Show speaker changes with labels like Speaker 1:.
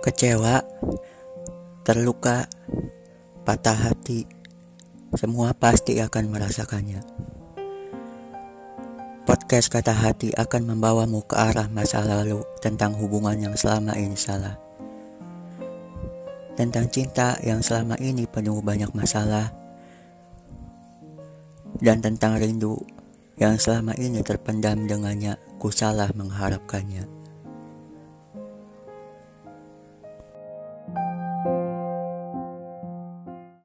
Speaker 1: kecewa, terluka, patah hati, semua pasti akan merasakannya. Podcast Kata Hati akan membawamu ke arah masa lalu tentang hubungan yang selama ini salah. Tentang cinta yang selama ini penuh banyak masalah. Dan tentang rindu yang selama ini terpendam dengannya ku salah mengharapkannya.